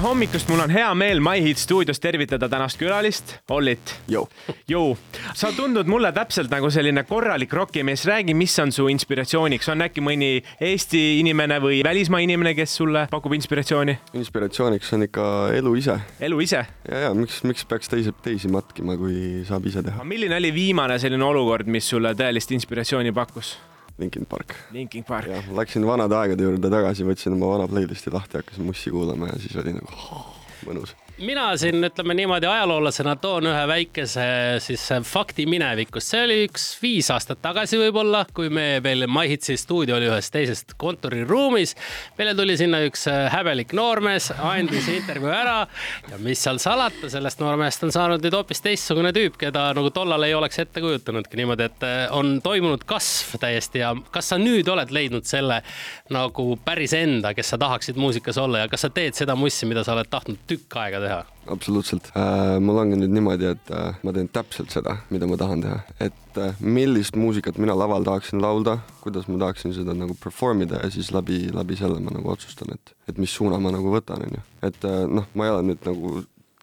tere hommikust, mul on hea meel My Hit stuudios tervitada tänast külalist, Ollit. Jõu, sa tundud mulle täpselt nagu selline korralik rokimees, räägi, mis on su inspiratsiooniks, on äkki mõni Eesti inimene või välismaa inimene, kes sulle pakub inspiratsiooni? inspiratsiooniks on ikka elu ise. elu ise? ja, ja miks, miks peaks teisi, teisi matkima, kui saab ise teha. milline oli viimane selline olukord, mis sulle tõelist inspiratsiooni pakkus? Linkin Park. Linkin Park. jah, läksin vanade aegade juurde tagasi, võtsin oma vana playlist'i lahti, hakkasin mussi kuulama ja siis oli nagu oh, mõnus mina siin ütleme niimoodi ajaloolasena toon ühe väikese siis fakti minevikust. see oli üks viis aastat tagasi võib-olla, kui me veel MyHitsi stuudio oli ühes teises kontoriruumis. meile tuli sinna üks häbelik noormees, andis intervjuu ära ja mis seal salata, sellest noormehest on saanud nüüd hoopis teistsugune tüüp, keda nagu tollal ei oleks ette kujutanudki niimoodi, et on toimunud kasv täiesti ja kas sa nüüd oled leidnud selle nagu päris enda, kes sa tahaksid muusikas olla ja kas sa teed seda mussi, mida sa oled tahtnud tükk aega teha? Teha? absoluutselt äh,. mul ongi nüüd niimoodi, et äh, ma teen täpselt seda, mida ma tahan teha, et äh, millist muusikat mina laval tahaksin laulda, kuidas ma tahaksin seda nagu perform ida ja siis läbi, läbi selle ma nagu otsustan, et, et mis suuna ma nagu võtan, onju. et äh, noh, ma ei ole nüüd nagu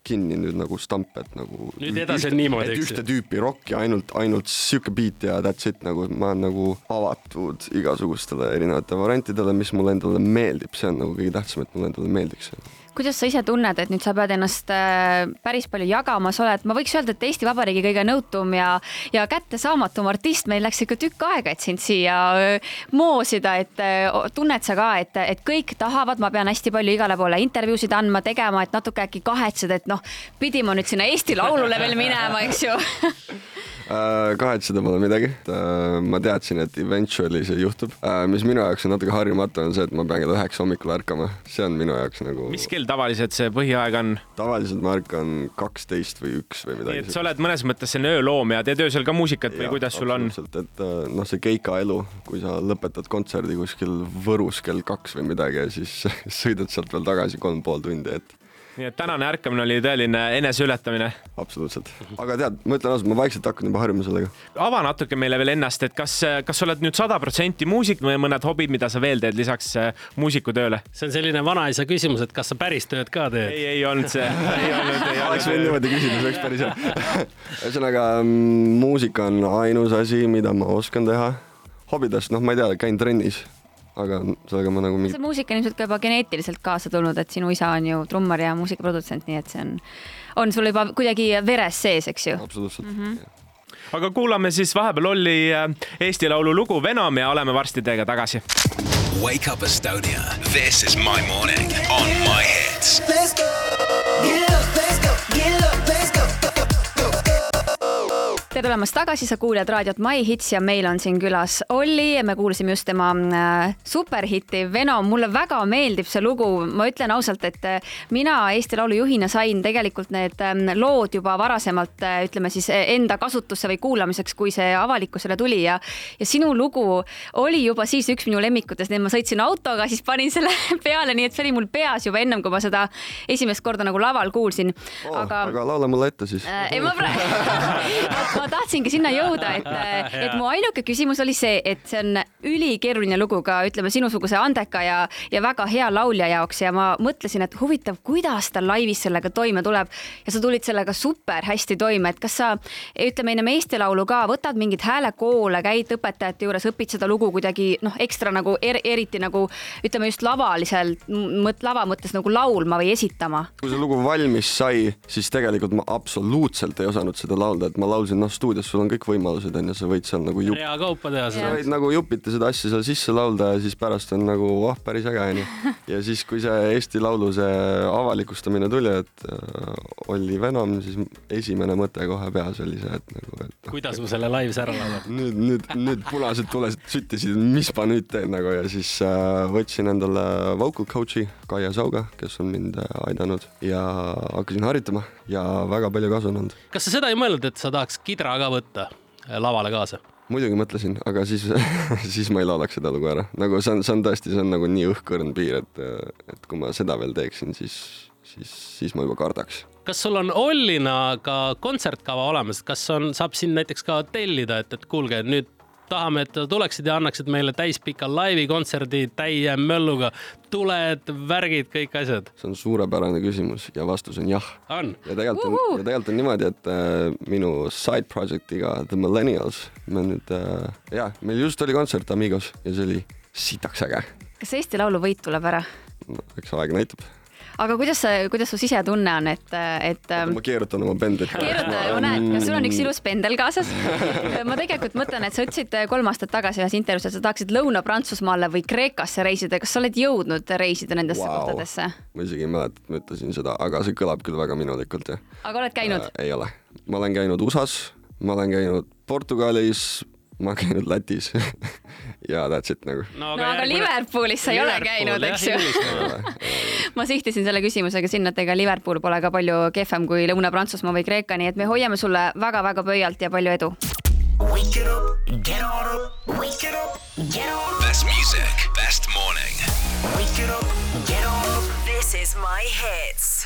kinni nüüd nagu stamp, et nagu. nüüd edasi on niimoodi, eks ju. ühte tüüpi rokki ainult, ainult sihuke beat ja that's it nagu, ma olen nagu avatud igasugustele erinevatele variantidele, mis mulle endale meeldib, see on nagu kõige tähtsam, et mulle endale meeldiks kuidas sa ise tunned, et nüüd sa pead ennast äh, päris palju jagama, sa oled, ma võiks öelda, et Eesti Vabariigi kõige nõutum ja, ja kättesaamatum artist, meil läks ikka tükk aega, et sind siia äh, moosida, et äh, tunned sa ka, et, et kõik tahavad, ma pean hästi palju igale poole intervjuusid andma, tegema, et natuke äkki kahetsed, et noh, pidi ma nüüd sinna Eesti Laulule veel minema, eks ju kahetseda pole midagi. Äh, ma teadsin, et eventually see juhtub. Äh, mis minu jaoks on natuke harjumatu, on see, et ma pean kell üheksa hommikul ärkama. see on minu jaoks nagu. mis kell tavaliselt see põhiaeg on? tavaliselt ma ärkan kaksteist või üks või midagi. nii et sa oled mõnes mõttes selline ööloom ja teed öösel ka muusikat või ja, kuidas sul on? et noh, see keikaelu, kui sa lõpetad kontserdi kuskil Võrus kell kaks või midagi ja siis sõidad sealt veel tagasi kolm pool tundi, et nii et tänane ärkamine oli tõeline eneseületamine. absoluutselt, aga tead, ma ütlen ausalt, ma vaikselt hakkan juba harjuma sellega. ava natuke meile veel ennast, et kas, kas sa oled nüüd sada protsenti muusik või mõned hobid, mida sa veel teed lisaks äh, muusikutööle? see on selline vanaisa küsimus, et kas sa päris tööd ka teed? ei, ei olnud see, ei olnud, ei olnud. oleks võinud niimoodi küsida, see oleks päris hea. ühesõnaga muusika on ainus asi, mida ma oskan teha. hobidest, noh, ma ei tea, käin trennis aga sellega ma nagu mingi... see muusika on ilmselt ka juba geneetiliselt kaasa tulnud, et sinu isa on ju trummar ja muusikaprodutsent, nii et see on, on sul juba kuidagi veres sees, eks ju? absoluutselt mm. -hmm. aga kuulame siis vahepeal Olli äh, Eesti Laulu lugu Venom ja oleme varsti teiega tagasi. Wake up Estonia, this is my morning tulemast tagasi, sa kuulad raadiot My Hits ja meil on siin külas Olli ja me kuulasime just tema äh, superhitti Venom. mulle väga meeldib see lugu, ma ütlen ausalt, et äh, mina Eesti Laulu juhina sain tegelikult need ähm, lood juba varasemalt äh, ütleme siis enda kasutusse või kuulamiseks, kui see avalikkusele tuli ja ja sinu lugu oli juba siis üks minu lemmikutest, nii et ma sõitsin autoga, siis panin selle peale, nii et see oli mul peas juba ennem, kui ma seda esimest korda nagu laval kuulsin oh,. aga, aga laula mulle ette siis ei, ma praegu ma tahtsingi sinna jõuda, et, et mu ainuke küsimus oli see, et see on ülikeeruline lugu ka ütleme sinusuguse andeka ja, ja väga hea laulja jaoks ja ma mõtlesin, et huvitav, kuidas ta laivis sellega toime tuleb ja sa tulid sellega super hästi toime, et kas sa ütleme ennem Eesti Laulu ka võtad mingeid häälekoole, käid õpetajate juures, õpid seda lugu kuidagi noh, ekstra nagu er, eriti nagu ütleme just lavaliselt, lava mõttes nagu laulma või esitama? kui see lugu valmis sai, siis tegelikult ma absoluutselt ei osanud seda laulda, et ma laulsin noh stuudios sul on kõik võimalused onju, sa võid seal nagu jupp... reakaupa teha seda. sa võid nagu jupiti seda asja seal sisse laulda ja siis pärast on nagu oh, päris äge onju. ja siis, kui see Eesti Laulu see avalikustamine tuli, et äh, Olli Venom, siis esimene mõte kohe peas oli see, et nagu, et kuidas ma selle laivis ära laulan nüüd, nüüd, nüüd punased tuled süttisid, mis ma nüüd teen nagu ja siis äh, võtsin endale vocal coach'i Kaia Sauga, kes on mind äh, aidanud ja hakkasin harjutama ja väga palju kasu on olnud. kas sa seda ei mõelnud, et sa tahaks kidra ka võtta äh, lavale kaasa? muidugi mõtlesin, aga siis siis ma ei laulaks seda lugu ära, nagu see on, see on tõesti, see on nagu nii õhkõrn piir, et, et kui ma seda veel teeksin, siis, siis, siis ma juba kardaks. kas sul on Ollina ka kontsertkava olemas, kas on, saab siin näiteks ka tellida, et, et kuulge, nüüd tahame, et tuleksid ja annaksid meile täispika laivi kontserdi täie mölluga. tuled, värgid, kõik asjad. see on suurepärane küsimus ja vastus on jah. on. ja tegelikult on, ja tegelikult on niimoodi, et äh, minu side project'iga The Millennials, me nüüd äh,, jah, meil just oli kontsert Amigos ja see oli sitaks äge. kas Eesti Laulu võit tuleb ära no,? eks aeg näitab aga kuidas, kuidas su sisetunne on, et, et Oota, ma keerutan oma pendlit. keeruta, ma näen, sul on üks ilus pendel kaasas. ma tegelikult mõtlen, et sa ütlesid kolm aastat tagasi ühes intervjuus, et sa tahaksid Lõuna-Prantsusmaale või Kreekasse reisida. kas sa oled jõudnud reisida nendesse wow. kohtadesse? ma isegi ei mäleta, et ma ütlesin seda, aga see kõlab küll väga minulikult, jah. aga oled käinud äh,? ei ole. ma olen käinud USA-s, ma olen käinud Portugalis, ma olen käinud Lätis ja that's it nagu. no aga, no, aga. Liverpoolis sa ei ole käinud, eks ju? ma sihtisin selle küsimusega sinna, et ega Liverpool pole ka palju kehvem kui Lõuna-Prantsusmaa või Kreeka, nii et me hoiame sulle väga-väga pöialt ja palju edu. Wake it up, get on up, wake it up, get on up. Best music, best morning. Wake it up, get on up. This is my hits.